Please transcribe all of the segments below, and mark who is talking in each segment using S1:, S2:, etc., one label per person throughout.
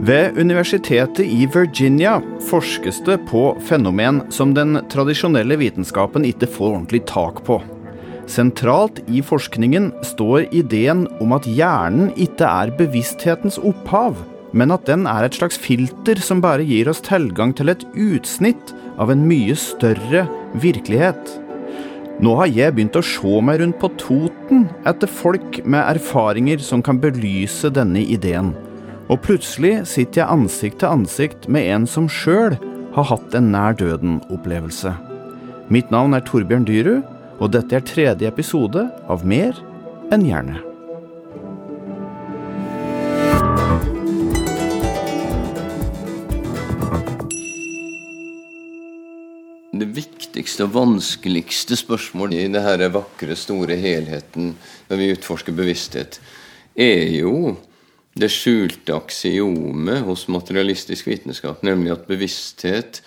S1: Ved universitetet i Virginia forskes det på fenomen som den tradisjonelle vitenskapen ikke får ordentlig tak på. Sentralt i forskningen står ideen om at hjernen ikke er bevissthetens opphav, men at den er et slags filter som bare gir oss tilgang til et utsnitt av en mye større virkelighet. Nå har jeg begynt å se meg rundt på Toten etter folk med erfaringer som kan belyse denne ideen. Og plutselig sitter jeg ansikt til ansikt med en som sjøl har hatt en nær døden-opplevelse. Mitt navn er Torbjørn Dyrud, og dette er tredje episode av Mer enn hjerne.
S2: Det viktigste og vanskeligste spørsmålet i denne vakre, store helheten når vi utforsker bevissthet, er jo det skjulte aksiomet hos materialistisk vitenskap, nemlig at bevissthet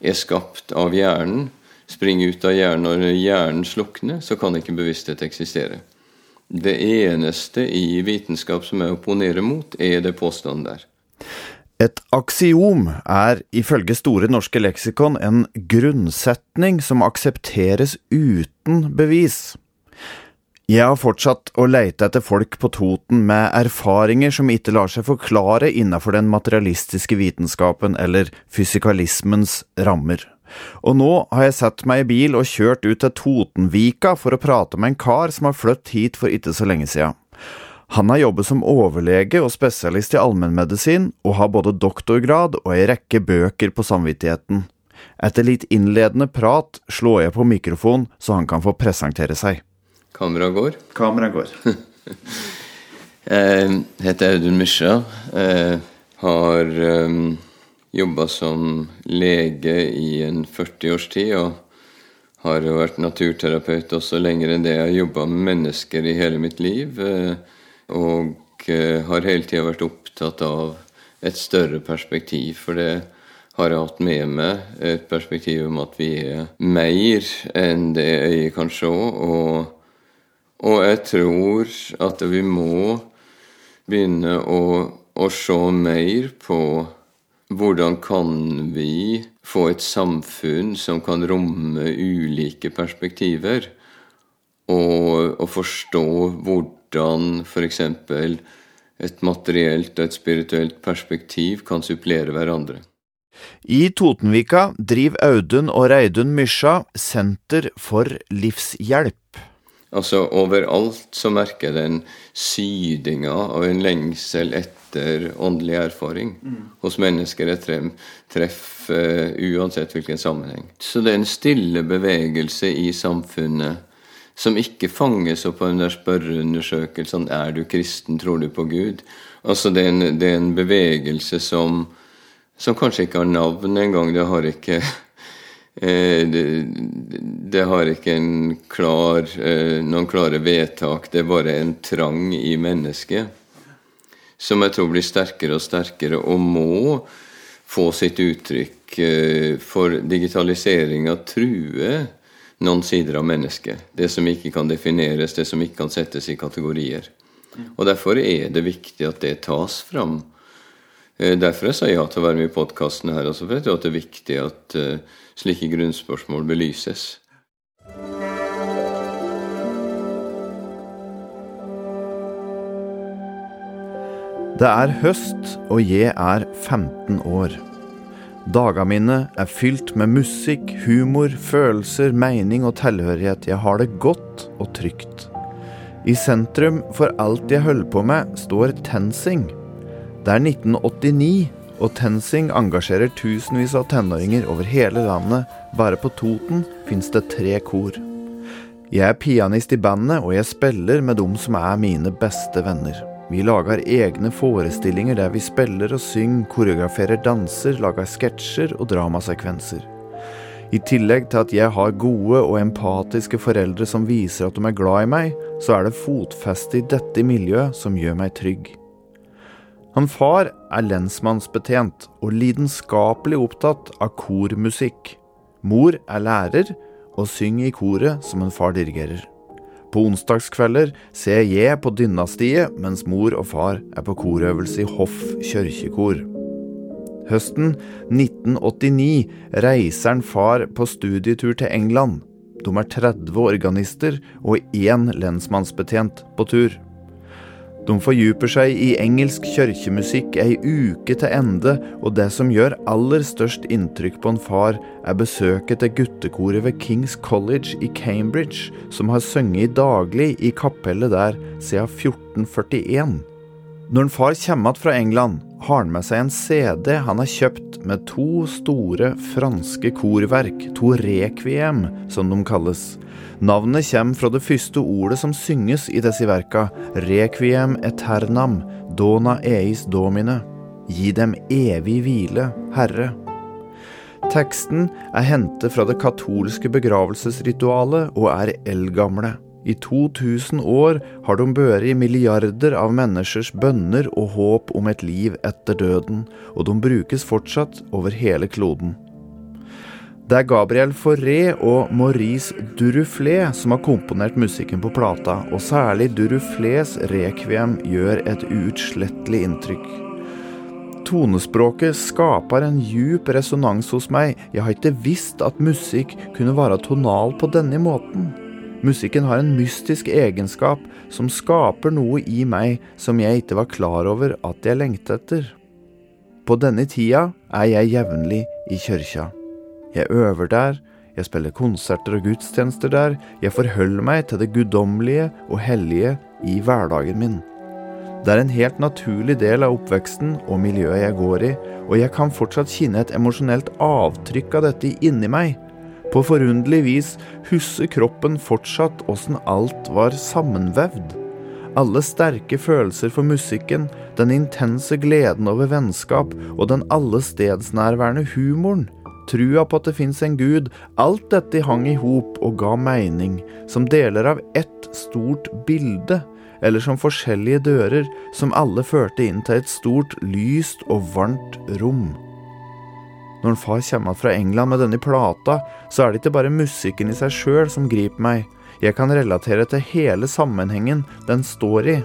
S2: er skapt av hjernen. Springer ut av hjernen når hjernen slukner, så kan ikke bevissthet eksistere. Det eneste i vitenskap som jeg opponerer mot, er det påstanden der.
S1: Et aksiom er ifølge Store norske leksikon en grunnsetning som aksepteres uten bevis. Jeg har fortsatt å leite etter folk på Toten med erfaringer som ikke lar seg forklare innenfor den materialistiske vitenskapen eller fysikalismens rammer. Og nå har jeg satt meg i bil og kjørt ut til Totenvika for å prate med en kar som har flyttet hit for ikke så lenge siden. Han har jobbet som overlege og spesialist i allmennmedisin, og har både doktorgrad og ei rekke bøker på samvittigheten. Etter litt innledende prat slår jeg på mikrofon så han kan få presentere seg.
S2: Kameraet går.
S1: Kameraet går.
S2: jeg heter Audun Mysja. Har um, jobba som lege i en 40 års tid. Og har vært naturterapeut også lenger enn det. Jeg har jobba med mennesker i hele mitt liv. Og har hele tida vært opptatt av et større perspektiv. For det har jeg hatt med meg. Et perspektiv om at vi er mer enn det øyet kan se. og og jeg tror at vi må begynne å, å se mer på hvordan kan vi få et samfunn som kan romme ulike perspektiver, og, og forstå hvordan f.eks. et materielt og et spirituelt perspektiv kan supplere hverandre.
S1: I Totenvika driver Audun og Reidun Mysja Senter for livshjelp.
S2: Altså Overalt så merker jeg den sydinga og en lengsel etter åndelig erfaring mm. hos mennesker jeg treffer uh, uansett hvilken sammenheng. Så det er en stille bevegelse i samfunnet som ikke fanges opp av den der spørreundersøkelsen 'Er du kristen? Tror du på Gud?' Altså det er en, det er en bevegelse som, som kanskje ikke har navn engang. Det har ikke Eh, det, det, har ikke klar, eh, noen klare vedtak. Det er bare en trang i mennesket som jeg tror blir sterkere og sterkere, og må få sitt uttrykk. Eh, for digitaliseringa truer noen sider av mennesket. Det som ikke kan defineres, det som ikke kan settes i kategorier. Og Derfor er det viktig at det tas fram. Derfor jeg sa ja til å være med i podkasten her. Altså for jeg tror at det er viktig at slike grunnspørsmål belyses.
S1: Det er høst, og jeg er 15 år. Dagene mine er fylt med musikk, humor, følelser, mening og tilhørighet. Jeg har det godt og trygt. I sentrum for alt jeg holder på med, står TenSing. Det er 1989, og TenSing engasjerer tusenvis av tenåringer over hele landet. Bare på Toten fins det tre kor. Jeg er pianist i bandet, og jeg spiller med dem som er mine beste venner. Vi lager egne forestillinger der vi spiller og synger, koreograferer danser, lager sketsjer og dramasekvenser. I tillegg til at jeg har gode og empatiske foreldre som viser at de er glad i meg, så er det fotfestet i dette miljøet som gjør meg trygg. Han far er lensmannsbetjent og lidenskapelig opptatt av kormusikk. Mor er lærer og synger i koret som en far dirigerer. På onsdagskvelder ser jeg på Dynastiet, mens mor og far er på korøvelse i Hoff kirkekor. Høsten 1989 reiser en far på studietur til England. De er 30 organister og én lensmannsbetjent på tur. De fordyper seg i engelsk kirkemusikk ei uke til ende, og det som gjør aller størst inntrykk på en far, er besøket til guttekoret ved Kings College i Cambridge, som har sunget daglig i kapellet der siden 1441. Når en far kommer fra England, har han med seg en CD han har kjøpt med to store franske korverk, to requiem, som de kalles. Navnet kommer fra det første ordet som synges i disse verka, requiem eternam, dona eis domine. Gi dem evig hvile, Herre. Teksten er hentet fra det katolske begravelsesritualet og er eldgamle. I 2000 år har de båret milliarder av menneskers bønner og håp om et liv etter døden, og de brukes fortsatt over hele kloden. Det er Gabriel Fauré og Maurice Duruflé som har komponert musikken på plata, og særlig Duruflés rekviem gjør et uutslettelig inntrykk. Tonespråket skaper en djup resonans hos meg, jeg har ikke visst at musikk kunne være tonal på denne måten. Musikken har en mystisk egenskap som skaper noe i meg som jeg ikke var klar over at jeg lengta etter. På denne tida er jeg jevnlig i kjørkja. Jeg øver der, jeg spiller konserter og gudstjenester der, jeg forholder meg til det guddommelige og hellige i hverdagen min. Det er en helt naturlig del av oppveksten og miljøet jeg går i, og jeg kan fortsatt kjenne et emosjonelt avtrykk av dette inni meg, på forunderlig vis husker kroppen fortsatt åssen alt var sammenvevd. Alle sterke følelser for musikken, den intense gleden over vennskap og den allestedsnærværende humoren, trua på at det fins en gud, alt dette hang i hop og ga mening, som deler av ett stort bilde, eller som forskjellige dører som alle førte inn til et stort, lyst og varmt rom. Når en far kommer fra England med denne plata, så er det ikke bare musikken i seg sjøl som griper meg. Jeg kan relatere til hele sammenhengen den står i.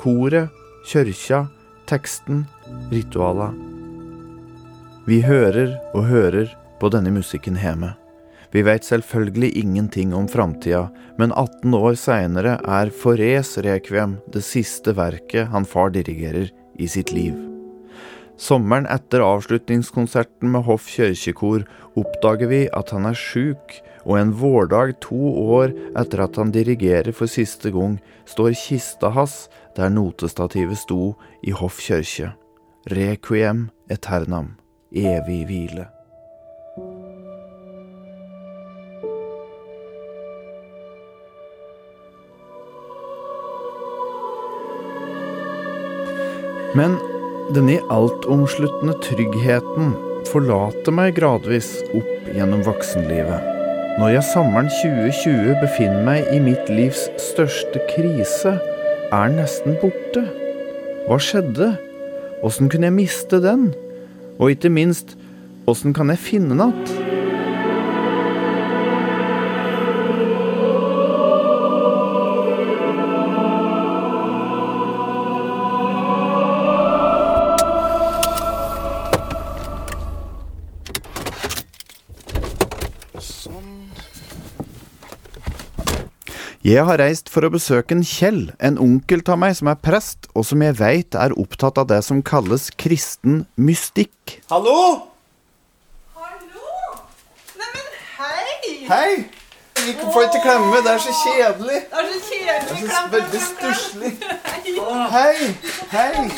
S1: Koret, kjørkja, teksten, rituala. Vi hører og hører på denne musikken hjemme. Vi veit selvfølgelig ingenting om framtida, men 18 år seinere er Forés rekviem det siste verket han far dirigerer i sitt liv. Sommeren etter avslutningskonserten med Hoff kirkekor oppdager vi at han er sjuk, og en vårdag to år etter at han dirigerer for siste gang, står kista hans der notestativet sto i Hoff kirke. Requiem eternam. Evig hvile. Men denne altomsluttende tryggheten forlater meg gradvis opp gjennom voksenlivet. Når jeg sommeren 2020 befinner meg i mitt livs største krise, er nesten borte. Hva skjedde? Åssen kunne jeg miste den? Og ikke minst, åssen kan jeg finne den igjen? Jeg har reist for å besøke en Kjell, en onkel av meg som er prest, og som jeg veit er opptatt av det som kalles kristen mystikk.
S3: Hallo?
S4: Hallo! Neimen, hei!
S3: Hei! Vi får ikke klemme, det er så kjedelig.
S4: Det er så kjedelig.
S3: Det er så veldig stusslig. Hei! Hei!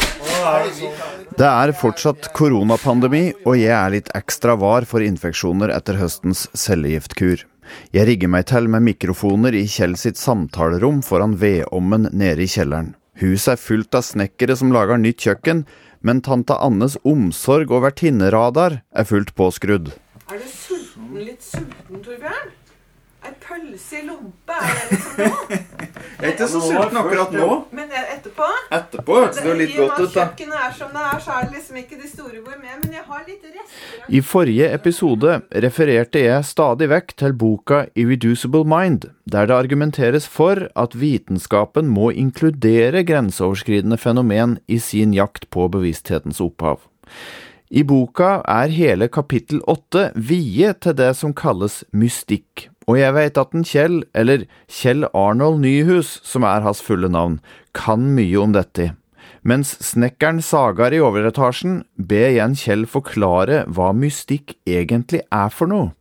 S1: Det er fortsatt koronapandemi, og jeg er litt ekstra var for infeksjoner etter høstens cellegiftkur. Jeg rigger meg til med mikrofoner i Kjell sitt samtalerom foran vedommen nede i kjelleren. Huset er fullt av snekkere som lager nytt kjøkken, men tante Annes omsorg og vertinneradar er fullt påskrudd.
S4: Er du sulten, litt sulten, Torbjørn? Ei pølse i lompe, er det liksom nå?
S3: Jeg er ikke så sulten akkurat nå.
S4: Men etterpå?
S3: Etterpå hørtes det jo litt
S4: I og
S3: godt
S4: med
S3: ut,
S4: at
S3: da.
S4: kjøkkenet er som det er, så er det liksom ikke de store gourmet, men jeg har litt rester.
S1: I forrige episode refererte jeg stadig vekk til boka Irreducible Mind, der det argumenteres for at vitenskapen må inkludere grenseoverskridende fenomen i sin jakt på bevissthetens opphav. I boka er hele kapittel åtte viet til det som kalles mystikk, og jeg vet at en Kjell, eller Kjell Arnold Nyhus, som er hans fulle navn, kan mye om dette. Mens snekkeren Sagar i overetasjen ber igjen Kjell forklare hva mystikk egentlig er for noe.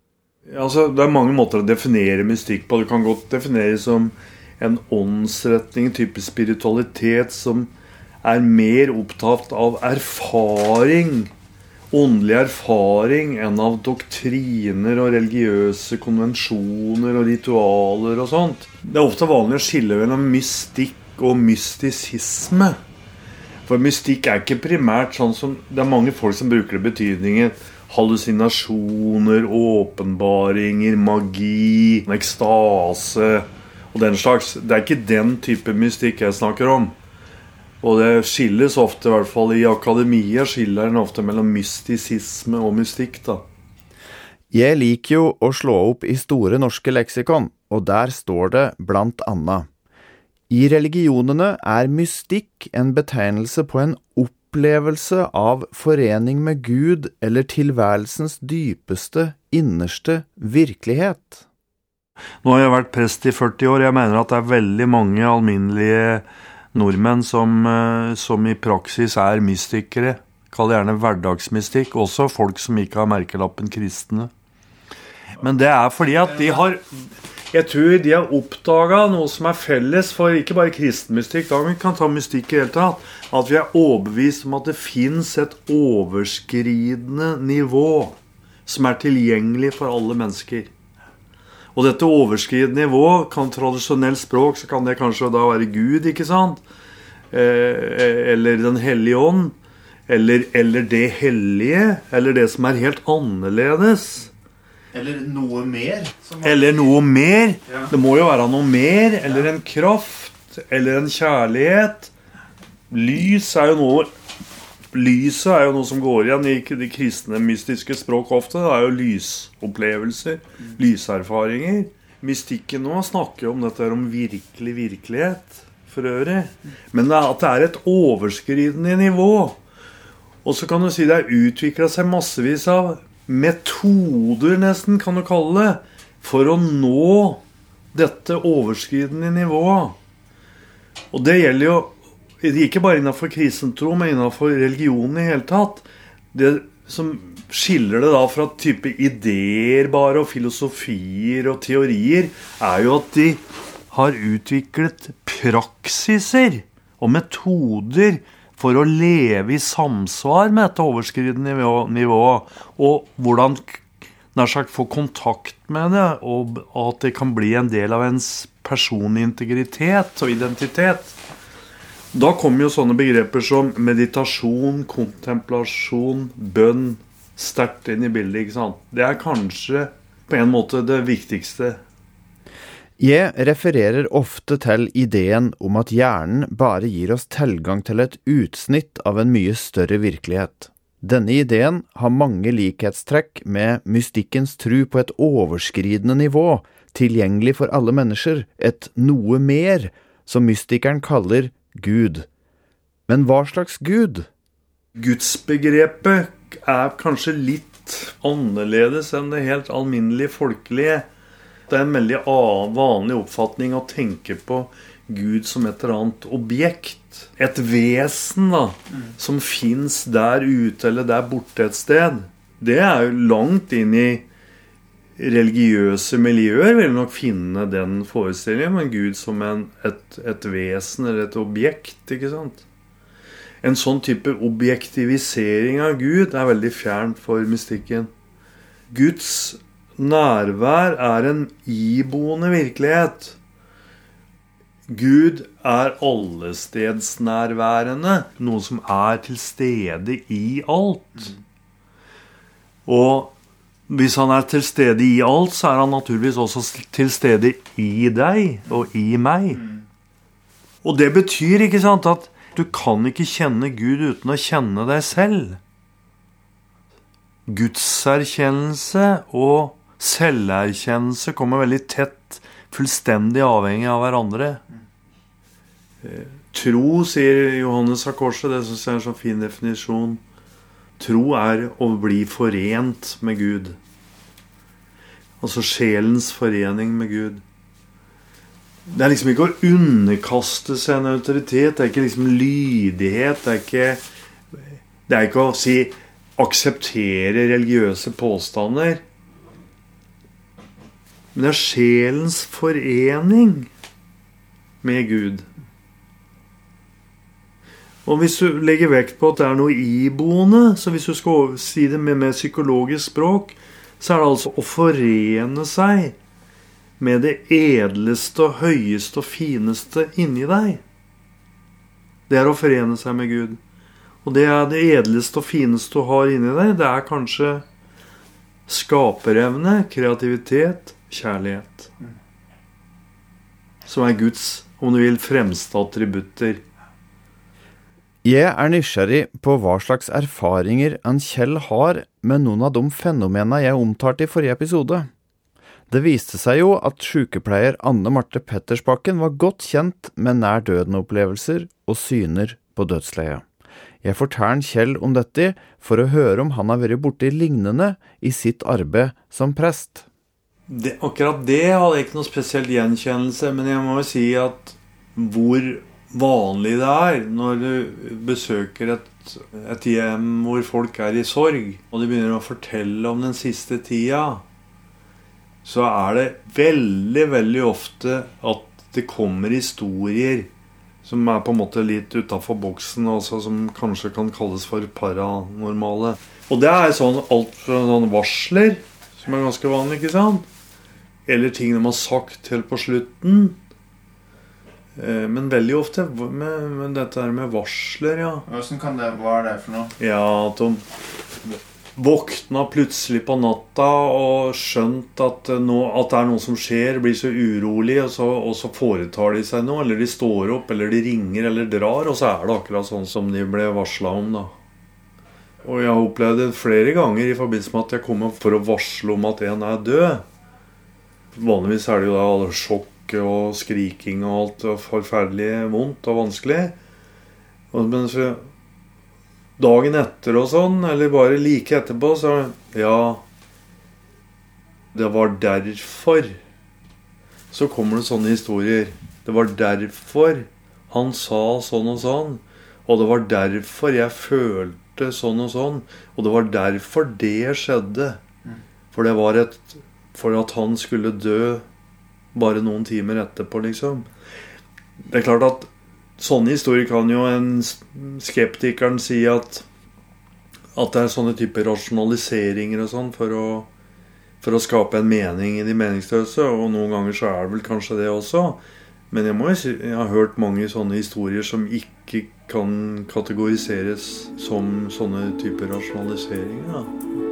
S5: Altså, det er mange måter å definere mystikk på. Det kan godt defineres som en åndsretning, type spiritualitet, som er mer opptatt av erfaring åndelig erfaring enn av doktriner og religiøse konvensjoner og ritualer og sånt. Det er ofte vanlig å skille mellom mystikk og mystisisme. For mystikk er ikke primært sånn som Det er mange folk som bruker det betydningen hallusinasjoner, åpenbaringer, magi, ekstase og den slags. Det er ikke den type mystikk jeg snakker om. Og det skilles ofte, i hvert fall i akademia, skiller en ofte mellom mystisisme og mystikk. da.
S1: Jeg liker jo å slå opp i Store norske leksikon, og der står det blant annet I religionene er mystikk en betegnelse på en opplevelse av forening med Gud eller tilværelsens dypeste, innerste virkelighet.
S5: Nå har jeg vært prest i 40 år. Jeg mener at det er veldig mange alminnelige nordmenn som, eh, som i praksis er mystikere. Kall det gjerne hverdagsmystikk. Også folk som ikke har merkelappen kristne. Men det er fordi at de har Jeg tror de har oppdaga noe som er felles for ikke bare kristenmystikk, da vi kan ta mystikk i hele tatt. At vi er overbevist om at det fins et overskridende nivå som er tilgjengelig for alle mennesker. Og dette overskridende nivå kan tradisjonelt språk så kan det kanskje da være Gud, ikke sant? Eh, eller Den hellige ånd. Eller, eller det hellige. Eller det som er helt annerledes.
S3: Eller noe mer.
S5: Eller noe mer.
S3: Ja.
S5: Det må jo være noe mer. Eller en kraft. Eller en kjærlighet. Lys er jo noe Lyset er jo noe som går igjen i de kristne mystiske språk ofte. Det er jo lysopplevelser, lyserfaringer. Mystikken nå snakker jo om dette om virkelig virkelighet for øvrig. Men at det er et overskridende nivå. Og så kan du si det er utvikla seg massevis av metoder, nesten, kan du kalle det, for å nå dette overskridende nivået. Og det gjelder jo ikke bare innenfor krisentro, men innenfor religionen i hele tatt. Det som skiller det da fra type ideer bare, og filosofier og teorier, er jo at de har utviklet praksiser og metoder for å leve i samsvar med dette overskridende nivået. Og hvordan nær sagt få kontakt med det, og at det kan bli en del av ens personlige integritet og identitet. Da kommer jo sånne begreper som meditasjon, kontemplasjon, bønn sterkt inn i bildet. ikke sant? Det er kanskje på en måte det viktigste.
S1: Jeg refererer ofte til ideen om at hjernen bare gir oss tilgang til et utsnitt av en mye større virkelighet. Denne ideen har mange likhetstrekk med mystikkens tru på et overskridende nivå, tilgjengelig for alle mennesker, et noe mer, som mystikeren kaller Gud. Men hva slags Gud?
S5: Gudsbegrepet er kanskje litt annerledes enn det helt alminnelige folkelige. Det er en veldig vanlig oppfatning å tenke på Gud som et eller annet objekt. Et vesen da, som fins der ute eller der borte et sted. Det er jo langt inn i religiøse miljøer vil nok finne den forestillingen men Gud som en, et, et, vesen eller et objekt. ikke sant? En sånn type objektivisering av Gud er veldig fjernt for mystikken. Guds nærvær er en iboende virkelighet. Gud er allestedsnærværende, noe som er til stede i alt. Og hvis han er til stede i alt, så er han naturligvis også til stede i deg og i meg. Og det betyr ikke sant, at du kan ikke kjenne Gud uten å kjenne deg selv. Gudserkjennelse og selverkjennelse kommer veldig tett, fullstendig avhengig av hverandre. Tro, sier Johannes av Korset, det syns jeg er en så fin definisjon. Tro er å bli forent med Gud. Altså sjelens forening med Gud. Det er liksom ikke å underkaste seg en autoritet. Det er ikke liksom lydighet. Det er ikke, det er ikke å si akseptere religiøse påstander. Men det er sjelens forening med Gud. Og hvis du legger vekt på at det er noe iboende, så hvis du skal si det med mer psykologisk språk, så er det altså å forene seg med det edleste og høyeste og fineste inni deg. Det er å forene seg med Gud. Og det er det edleste og fineste du har inni deg. Det er kanskje skaperevne, kreativitet, kjærlighet. Som er Guds, om du vil, fremste attributter.
S1: Jeg er nysgjerrig på hva slags erfaringer en Kjell har med noen av de fenomenene jeg omtalte i forrige episode. Det viste seg jo at sykepleier Anne Marte Pettersbakken var godt kjent med nær døden-opplevelser og syner på dødsleiet. Jeg forteller Kjell om dette for å høre om han har vært borti lignende i sitt arbeid som prest.
S5: Det, akkurat det hadde jeg ikke noe spesielt gjenkjennelse, men jeg må jo si at hvor vanlig det er når du besøker et, et hjem hvor folk er i sorg, og de begynner å fortelle om den siste tida, så er det veldig, veldig ofte at det kommer historier som er på en måte litt utafor boksen, altså som kanskje kan kalles for paranormale. Og det er sånn alt fra sånne varsler, som er ganske vanlig, ikke sant? Eller ting de har sagt helt på slutten. Eh, Men veldig ofte med, med dette her med varsler, ja.
S3: Hvordan kan det, Hva er det for noe?
S5: Ja, at de våkna plutselig på natta og skjønt at, no, at det er noe som skjer, blir så urolig, og så, og så foretar de seg noe. Eller de står opp, eller de ringer eller drar, og så er det akkurat sånn som de ble varsla om, da. Og jeg har opplevd det flere ganger i forbindelse med at jeg kommer for å varsle om at en er død. Vanligvis er det jo da alle sjokket og skriking og alt og forferdelig vondt og vanskelig. Og, men så dagen etter og sånn, eller bare like etterpå, så Ja, det var derfor. Så kommer det sånne historier. Det var derfor han sa sånn og sånn. Og det var derfor jeg følte sånn og sånn. Og det var derfor det skjedde. For det var et For at han skulle dø bare noen timer etterpå, liksom. Det er klart at sånne historier kan jo en skeptikeren si at at det er sånne typer rasjonaliseringer og sånn for å, for å skape en mening i de meningsløse. Og noen ganger så er det vel kanskje det også. Men jeg, må jo si, jeg har hørt mange sånne historier som ikke kan kategoriseres som sånne typer rasjonaliseringer. Da.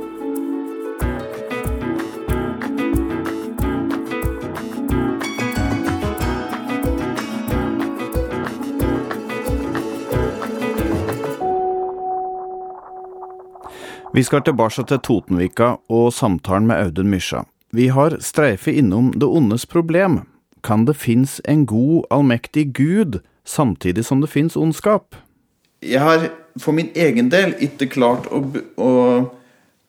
S1: Vi skal tilbake til Totenvika og samtalen med Audun Mysja. Vi har streifet innom det ondes problem. Kan det finnes en god, allmektig Gud samtidig som det finnes ondskap?
S3: Jeg har for min egen del ikke klart å, å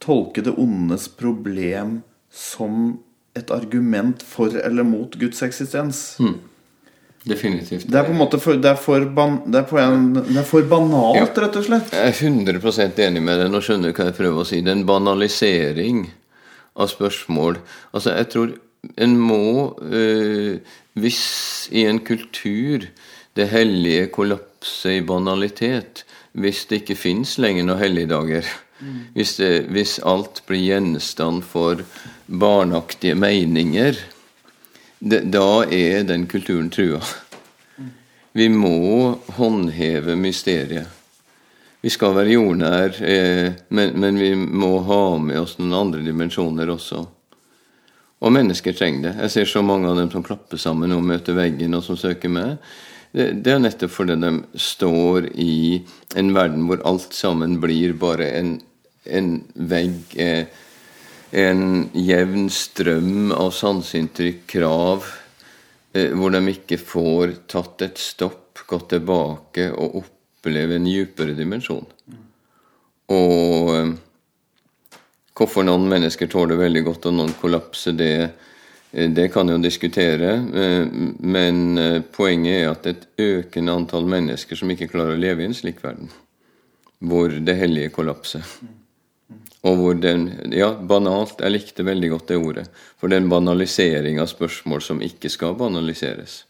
S3: tolke det ondes problem som et argument for eller mot Guds eksistens.
S2: Definitivt.
S3: Det er på en måte for, det er for, ban, det er på en, det er for banalt,
S2: Ja.
S3: rett og slett.
S2: Jeg er 100 enig med deg. Nå skjønner du hva jeg prøver å si. Det er en banalisering av spørsmål. Altså, jeg tror en må øh, Hvis i en kultur det hellige kollapser i banalitet, hvis det ikke fins lenger noen helligdager, hvis, det, hvis alt blir gjenstand for barnaktige meninger, da er den kulturen trua. Vi må håndheve mysteriet. Vi skal være jordnær, eh, men, men vi må ha med oss noen andre dimensjoner også. Og mennesker trenger det. Jeg ser så mange av dem som klapper sammen og møter veggen, og som søker meg. Det, det er nettopp fordi de står i en verden hvor alt sammen blir bare en, en vegg. Eh, en jevn strøm av sanseinntrykk, krav, eh, hvor de ikke får tatt et stopp, gått tilbake og oppleve en dypere dimensjon. Og eh, hvorfor noen mennesker tåler veldig godt og noen kollapser, det, eh, det kan jo diskutere. Men poenget er at et økende antall mennesker som ikke klarer å leve i en slik verden, hvor det hellige kollapser. Og hvor den Ja, banalt. Jeg likte veldig godt det ordet. For det er en banalisering av spørsmål som ikke skal banaliseres.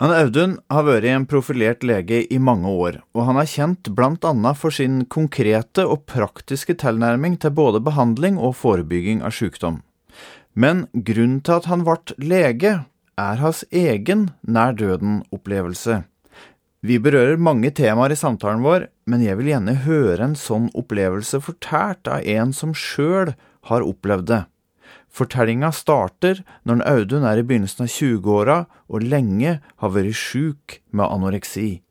S1: Han Audun har vært en profilert lege i mange år, og han er kjent bl.a. for sin konkrete og praktiske tilnærming til både behandling og forebygging av sykdom. Men grunnen til at han ble lege, er hans egen nær døden-opplevelse. Vi berører mange temaer i samtalen vår, men jeg vil gjerne høre en sånn opplevelse fortært av en som sjøl har opplevd det. Fortellinga starter når Audun er i begynnelsen av 20-åra og lenge har vært sjuk med anoreksi.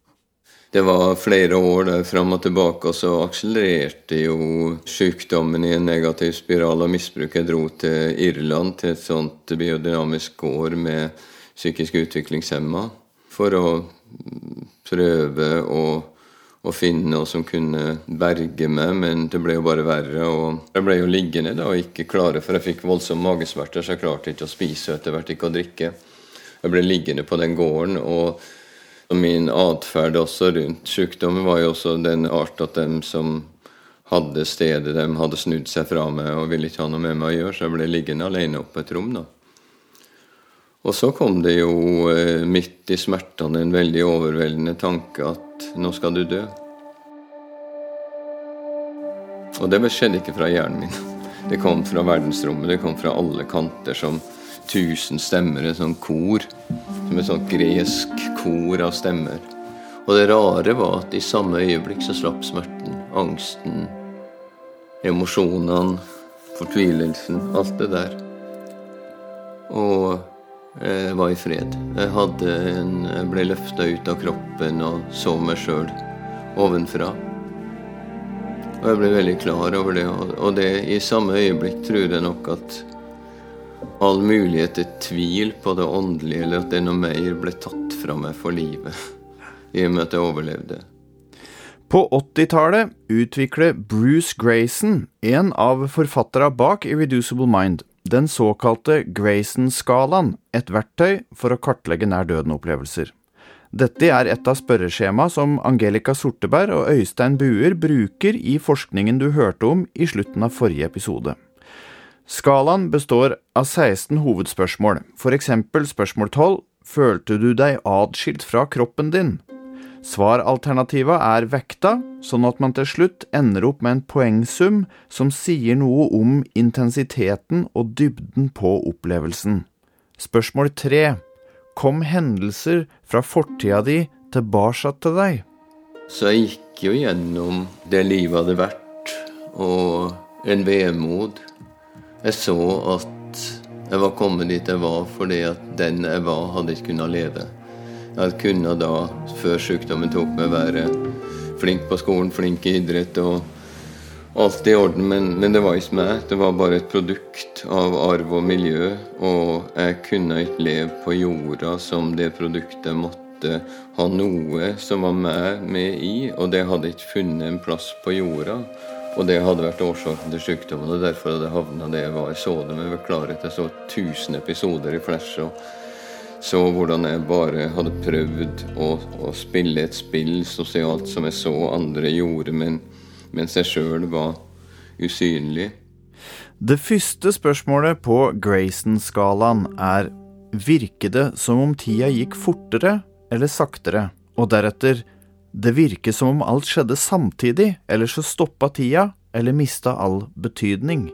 S2: Det var flere år der fram og tilbake, og så akselererte jo sykdommen i en negativ spiral misbruk. Jeg dro til Irland, til et sånt biodynamisk gård med psykisk utviklingshemma, for å prøve å å finne noe som kunne berge meg, men det ble jo bare verre. og Jeg ble jo liggende da og ikke klare, for jeg fikk voldsomme magesmerter, så jeg klarte ikke å spise og etter hvert ikke å drikke. Jeg ble liggende på den gården, og, min atferd også rundt sykdommen var jo også den art at dem som hadde stedet, dem hadde snudd seg fra meg og ville ikke ha noe med meg å gjøre, så jeg ble liggende alene oppe på et rom. da. Og så kom det jo eh, midt i smertene en veldig overveldende tanke at nå skal du dø. Og det skjedde ikke fra hjernen min. Det kom fra verdensrommet. Det kom fra alle kanter som tusen stemmer, et sånt kor. Som et sånt gresk kor av stemmer. Og det rare var at i samme øyeblikk så slapp smerten, angsten, emosjonene, fortvilelsen, alt det der. Og jeg var i fred. Jeg, en, jeg ble løfta ut av kroppen og så meg sjøl ovenfra. Og jeg ble veldig klar over det. Og det i samme øyeblikk tror jeg nok at all mulighet til tvil på det åndelige, eller at det er noe mer, ble tatt fra meg for livet. I og med at jeg overlevde.
S1: På 80-tallet utvikler Bruce Grayson, en av forfatterne bak Irreducible Mind, den såkalte Grayson-skalaen, et verktøy for å kartlegge nær døden-opplevelser. Dette er et av spørreskjema som Angelica Sorteberg og Øystein Buer bruker i forskningen du hørte om i slutten av forrige episode. Skalaen består av 16 hovedspørsmål, eksempel spørsmål 12 Følte du deg adskilt fra kroppen din? Svaralternativa er vekta, sånn at man til slutt ender opp med en poengsum som sier noe om intensiteten og dybden på opplevelsen. Spørsmål tre. Kom hendelser fra fortida di tilbake til deg?
S2: Så jeg gikk jo gjennom det livet hadde vært, og en vemod. Jeg så at jeg var kommet dit jeg var fordi at den jeg var, hadde ikke kunnet leve. Jeg kunne da, før sykdommen tok meg, være flink på skolen, flink i idrett og alt i orden. Men, men, det var ikke meg. Det var bare et produkt av arv og miljø. Og jeg kunne ikke leve på jorda som det produktet måtte ha noe som var meg med i. Og det hadde ikke funnet en plass på jorda. Og det hadde vært årsaken til sykdommen, og derfor hadde jeg havna det jeg var. Jeg så det med klarhet. Jeg så 1000 episoder i Flash. og så hvordan jeg bare hadde prøvd å, å spille et spill sosialt som jeg så andre gjorde, men, mens jeg sjøl var usynlig.
S1: Det første spørsmålet på Grayson-skalaen er Virker det som om tida gikk fortere eller saktere? Og deretter Det virker som om alt skjedde samtidig, eller så stoppa tida, eller mista all betydning.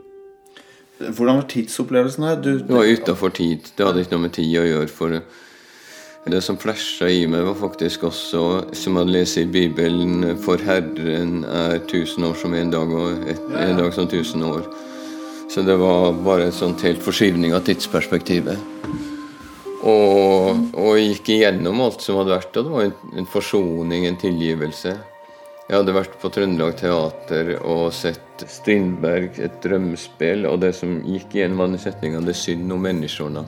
S3: Hvordan var tidsopplevelsen her? Du,
S2: det var utafor tid. Det hadde ikke noe med tid å gjøre. for det som flasha i meg, var faktisk også, som jeg leser i Bibelen, for Herren er tusen år som en dag, og et, en dag som tusen år. Så det var bare en sånn helt forskyvning av tidsperspektivet. Og, og jeg gikk igjennom alt som hadde vært, og det var en, en forsoning, en tilgivelse. Jeg hadde vært på Trøndelag Teater og sett Strindberg, et drømmespill, og det som gikk igjen, var den setninga 'Det er synd om menneskene'.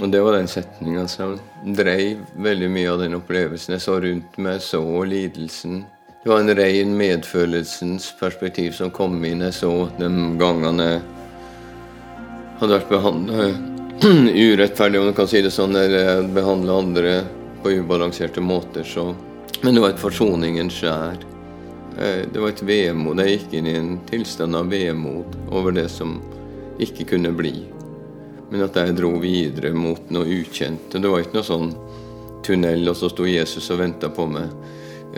S2: Og det var den setninga som dreiv veldig mye av den opplevelsen. Jeg så rundt meg, så lidelsen, Det var en ren medfølelsens perspektiv som kom inn. Jeg så de gangene hadde vært behandla urettferdig, om du kan si det sånn, eller behandla andre på ubalanserte måter. Så. Men det var et forsoningens skjær. Eh, det var et vemod. Jeg gikk inn i en tilstand av vemod over det som ikke kunne bli. Men at jeg dro videre mot noe ukjent. Det var ikke noe sånn tunnel, og så sto Jesus og venta på meg.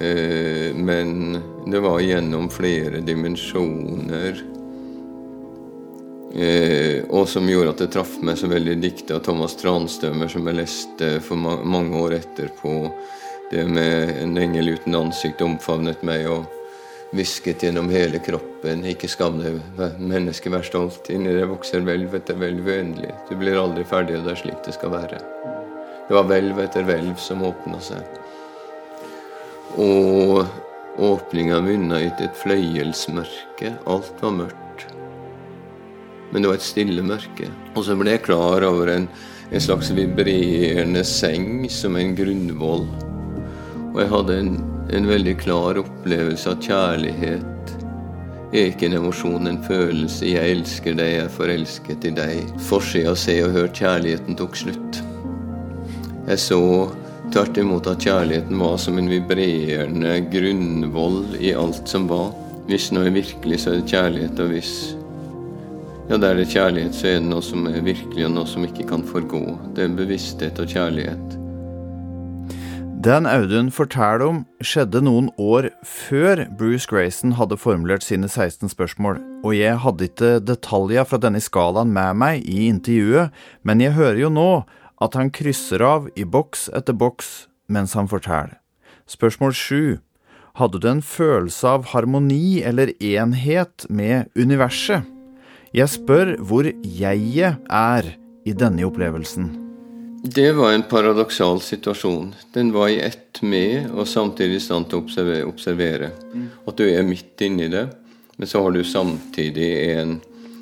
S2: Eh, men det var gjennom flere dimensjoner. Eh, og som gjorde at det traff meg så veldig diktet av Thomas Transtømer, som jeg leste for mange år etterpå. Det med en engel uten ansikt omfavnet meg og hvisket gjennom hele kroppen. Ikke skam deg, menneske, vær stolt. Inni deg vokser hvelv etter hvelv uendelig. Du blir aldri ferdig, og det er slik det skal være. Det var hvelv etter hvelv som åpna seg. Og åpninga munna ut et fløyelsmørke. Alt var mørkt. Men det var et stille mørke. Og så ble jeg klar over en, en slags vibrerende seng som en grunnvoll. Og jeg hadde en, en veldig klar opplevelse av kjærlighet. Er ikke en emosjon, en følelse. Jeg elsker deg, jeg er forelsket i deg. Forsida Se og Hør, kjærligheten tok slutt. Jeg så tvert imot at kjærligheten var som en vibrerende grunnvoll i alt som var. Hvis noe er virkelig, så er det kjærlighet, og hvis ja, der det er kjærlighet, så er det noe som er virkelig, og noe som ikke kan forgå. Det er bevissthet og kjærlighet.
S1: Den Audun forteller om, skjedde noen år før Bruce Grayson hadde formulert sine 16 spørsmål, og jeg hadde ikke detaljer fra denne skalaen med meg i intervjuet, men jeg hører jo nå at han krysser av i boks etter boks mens han forteller. Spørsmål sju. Hadde du en følelse av harmoni eller enhet med universet? Jeg spør hvor jeget er i denne opplevelsen.
S2: Det var en paradoksal situasjon. Den var i ett med, og samtidig i stand til å observere, observere. At du er midt inni det, men så har du samtidig en,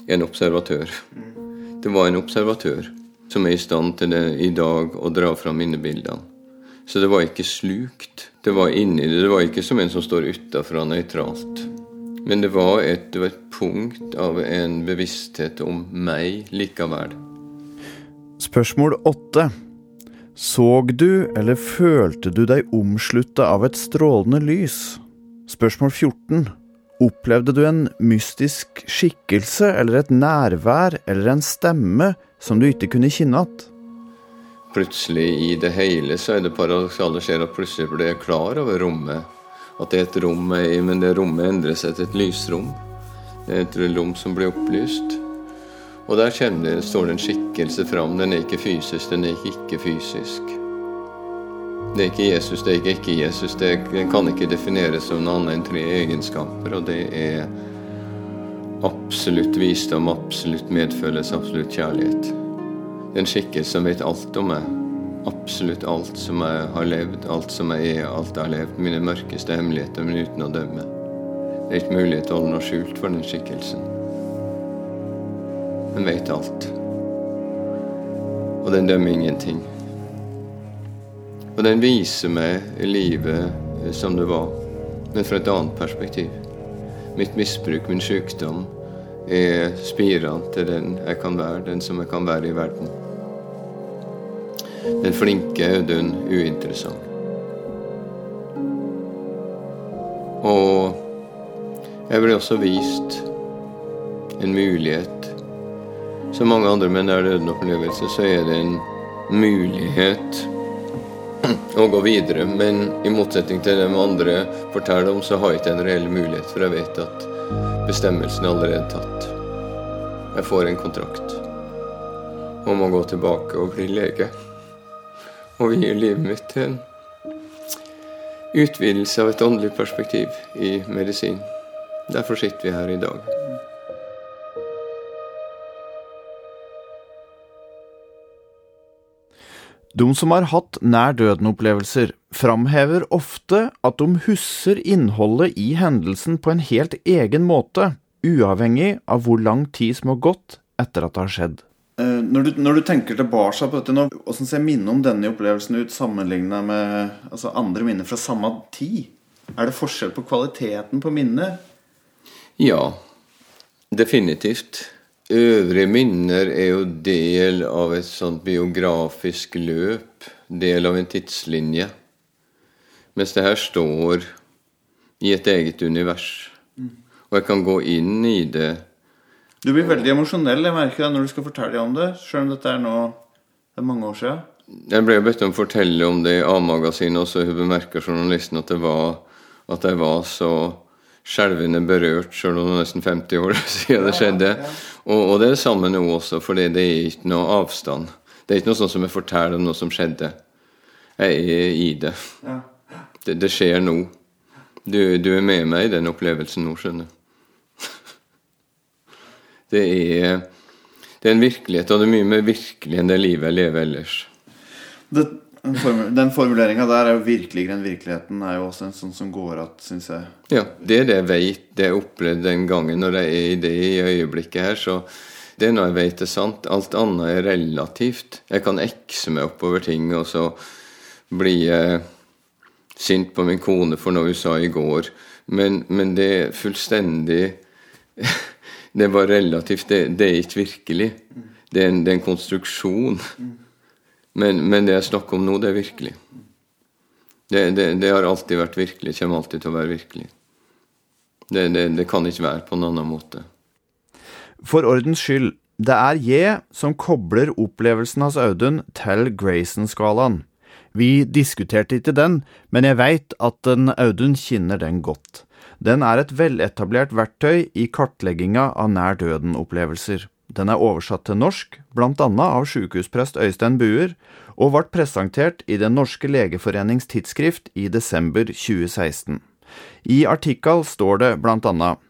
S2: en observatør. Det var en observatør som er i stand til det i dag å dra fram minnebildene. Så det var ikke slukt. Det var inni det. Det var ikke som en som står utafra nøytralt. Men det var, et, det var et punkt av en bevissthet om meg likevel.
S1: Spørsmål åtte. Såg du eller følte du deg omslutta av et strålende lys? Spørsmål 14. Opplevde du en mystisk skikkelse eller et nærvær eller en stemme som du ikke kunne kjenne igjen?
S2: Plutselig i det hele så er det paradoksale skjer at plutselig blir jeg klar over rommet. At det er et rom, men det rommet endrer seg til et lysrom. Det er et rom som blir opplyst. Og der kjenner, står det en skikkelse fram. Den er ikke fysisk, den er ikke ikke-fysisk. Det er ikke Jesus, det er ikke ikke-Jesus. Det kan ikke defineres som noe annet enn tre egenskaper, og det er absolutt visdom, absolutt medfølelse, absolutt kjærlighet. Det en skikkelse som vet alt om meg. Absolutt alt som jeg har levd, alt som jeg er, alt jeg har levd. Mine mørkeste hemmeligheter, men uten å dømme. Det er ikke mulighet til å holde noe skjult for den skikkelsen. Den vet alt. Og den dømmer ingenting. Og den viser meg livet som det var, men fra et annet perspektiv. Mitt misbruk, min sykdom, er spirene til den jeg kan være, den som jeg kan være i verden. Den flinke Audun uinteressant. Og jeg ble også vist en mulighet. Som mange andre med nær døden-opplevelse, så er det en mulighet å gå videre. Men i motsetning til det de andre forteller om, så har jeg ikke en reell mulighet, for jeg vet at bestemmelsen er allerede tatt. Jeg får en kontrakt om å gå tilbake og bli lege. Og vie livet mitt til en utvidelse av et åndelig perspektiv i medisin. Derfor sitter vi her i dag.
S1: De som har hatt nær døden-opplevelser, framhever ofte at de husker innholdet i hendelsen på en helt egen måte, uavhengig av hvor lang tid som har gått etter at det har skjedd.
S3: Eh, når du, når du tenker tilbake på dette nå, hvordan ser minnet om denne opplevelsen ut sammenlignet med altså, andre minner fra samme tid? Er det forskjell på kvaliteten på minnet?
S2: Ja, definitivt. Øvrige minner er jo del av et sånt biografisk løp, del av en tidslinje. Mens det her står i et eget univers. Og jeg kan gå inn i det.
S3: Du blir veldig emosjonell jeg merker det, når du skal fortelle om det, selv om dette er nå det er mange år siden.
S2: Jeg ble bedt om å fortelle om det i A-magasinet, og så bemerka journalisten at, det var, at jeg var så skjelvende berørt, selv om det er nesten 50 år siden det skjedde. Og, og, det er det samme nå også, for det er ikke noe avstand. Det er ikke noe sånn som jeg forteller om noe som skjedde. Jeg er i det. Det, det skjer nå. Du, du, er med meg i den opplevelsen nå, skjønner du. Det er, det er en virkelighet, og det er mye mer virkelig enn det livet jeg lever ellers.
S3: Det, den formuleringa der er jo virkeligere enn virkeligheten, er jo også en sånn som går at syns jeg.
S2: Ja, det er det jeg vet, det jeg opplevde den gangen når jeg er i det i øyeblikket her. så det er noe jeg vet er sant. Alt annet er relativt. Jeg kan ekse meg oppover ting, og så blir jeg sint på min kone for noe hun sa i går. Men, men det er fullstendig Det er bare relativt. Det, det er ikke virkelig. Det er en, det er en konstruksjon. Men, men, det jeg snakker om nå, det er virkelig. Det, det, det, har alltid vært virkelig. Kommer alltid til å være virkelig. Det, kan ikke være på en annen måte.
S1: For ordens skyld, det er jeg som kobler opplevelsen hans Audun til Grayson-skalaen. Vi diskuterte ikke den, men jeg veit at den Audun kjenner den godt. Den er et veletablert verktøy i kartlegginga av nær døden-opplevelser. Den er oversatt til norsk, blant annet av sjukehusprest Øystein Buer, og ble presentert i Den norske legeforenings tidsskrift i desember 2016. I artikkel står det blant annet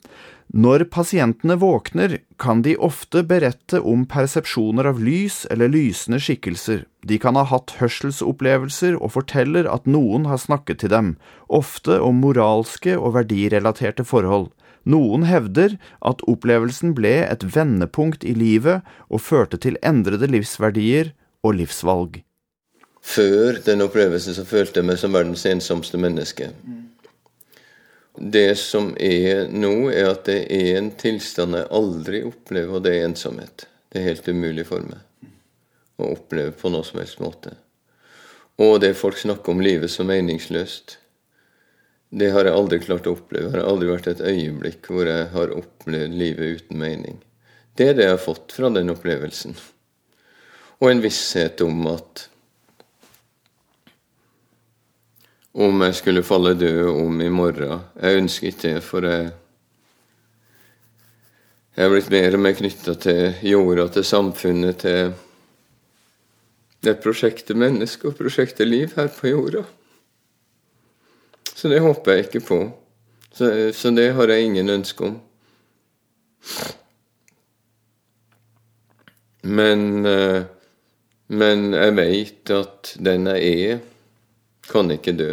S1: når pasientene våkner, kan de ofte berette om persepsjoner av lys eller lysende skikkelser. De kan ha hatt hørselsopplevelser og forteller at noen har snakket til dem, ofte om moralske og verdirelaterte forhold. Noen hevder at opplevelsen ble et vendepunkt i livet og førte til endrede livsverdier og livsvalg.
S2: Før den opplevelsen så følte jeg meg som verdens ensomste menneske. Det som er nå, er at det er en tilstand jeg aldri opplever, og det er ensomhet. Det er helt umulig for meg å oppleve på noe som helst måte. Og det folk snakker om livet som meningsløst, det har jeg aldri klart å oppleve. Det har aldri vært et øyeblikk hvor jeg har opplevd livet uten mening. Det er det jeg har fått fra den opplevelsen. Og en visshet om at om jeg skulle falle død om i morgen. Jeg ønsker ikke det, for jeg, jeg er blitt mer og mer knytta til jorda, til samfunnet, til det prosjektet menneske og prosjektet liv her på jorda. Så det håper jeg ikke på. Så, så det har jeg ingen ønske om. Men, eh, men jeg veit at den jeg er, kan ikke dø.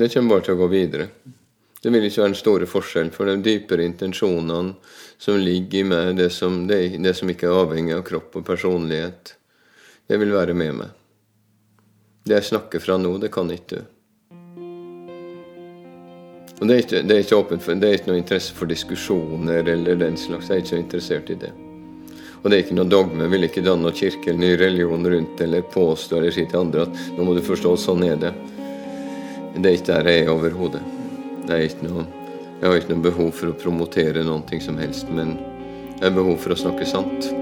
S2: Det kommer bare til å gå videre. Det vil ikke være den store forskjell, for de dypere intensjonene som ligger i meg, det som, det, det som ikke er avhengig av kropp og personlighet, det vil være med meg. Det jeg snakker fra nå, det kan ikke dø. Og det er, ikke, det er ikke for, det er ikke noe interesse for diskusjoner eller den slags. Jeg er ikke så interessert i det. Og det er ikke noe dogme. Jeg vil ikke danne noen kirke eller ny religion rundt eller påstå eller si til andre at nå må du forstå, sånn er det. Det er ikke der jeg er overhodet. Jeg har ikke noe behov for å promotere noe som helst, men jeg har behov for å snakke sant.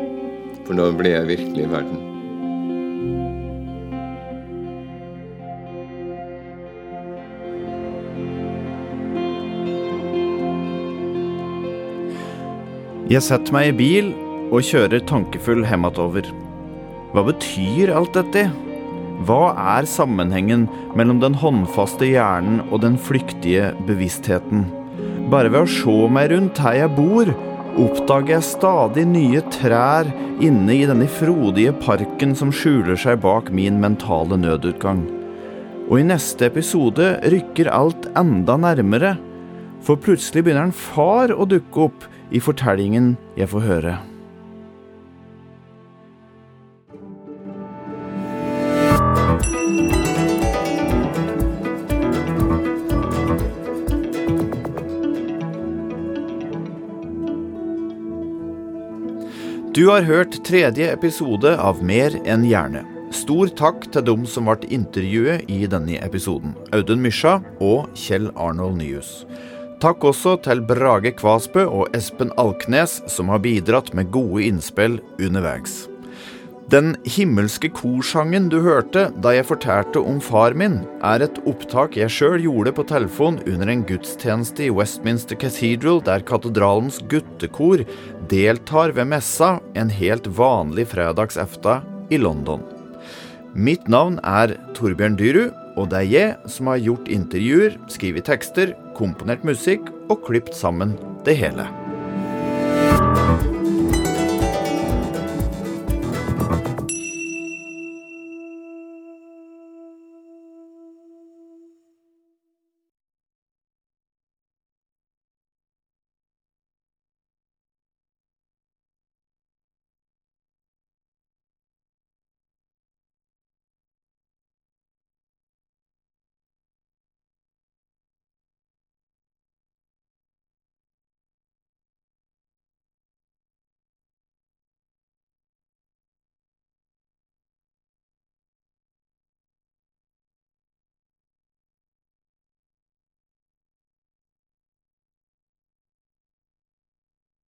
S2: For da blir jeg virkelig i verden.
S1: Jeg setter meg i bil og kjører tankefull hjemover. Hva betyr alt dette? Hva er sammenhengen mellom den håndfaste hjernen og den flyktige bevisstheten? Bare ved å se meg rundt her jeg bor, oppdager jeg stadig nye trær inne i denne frodige parken som skjuler seg bak min mentale nødutgang. Og i neste episode rykker alt enda nærmere, for plutselig begynner en far å dukke opp i fortellingen jeg får høre. Du har hørt tredje episode av Mer enn hjerne. Stor takk til dem som ble intervjuet i denne episoden. Audun Mysja og Kjell Arnold Nyhus. Takk også til Brage Kvasbø og Espen Alknes, som har bidratt med gode innspill underveis. Den himmelske korsangen du hørte da jeg fortalte om far min, er et opptak jeg sjøl gjorde på telefon under en gudstjeneste i Westminster Cathedral, der katedralens guttekor deltar ved messa en helt vanlig fredagsefta i London. Mitt navn er Torbjørn Dyrud, og det er jeg som har gjort intervjuer, skrevet tekster, komponert musikk og klipt sammen det hele.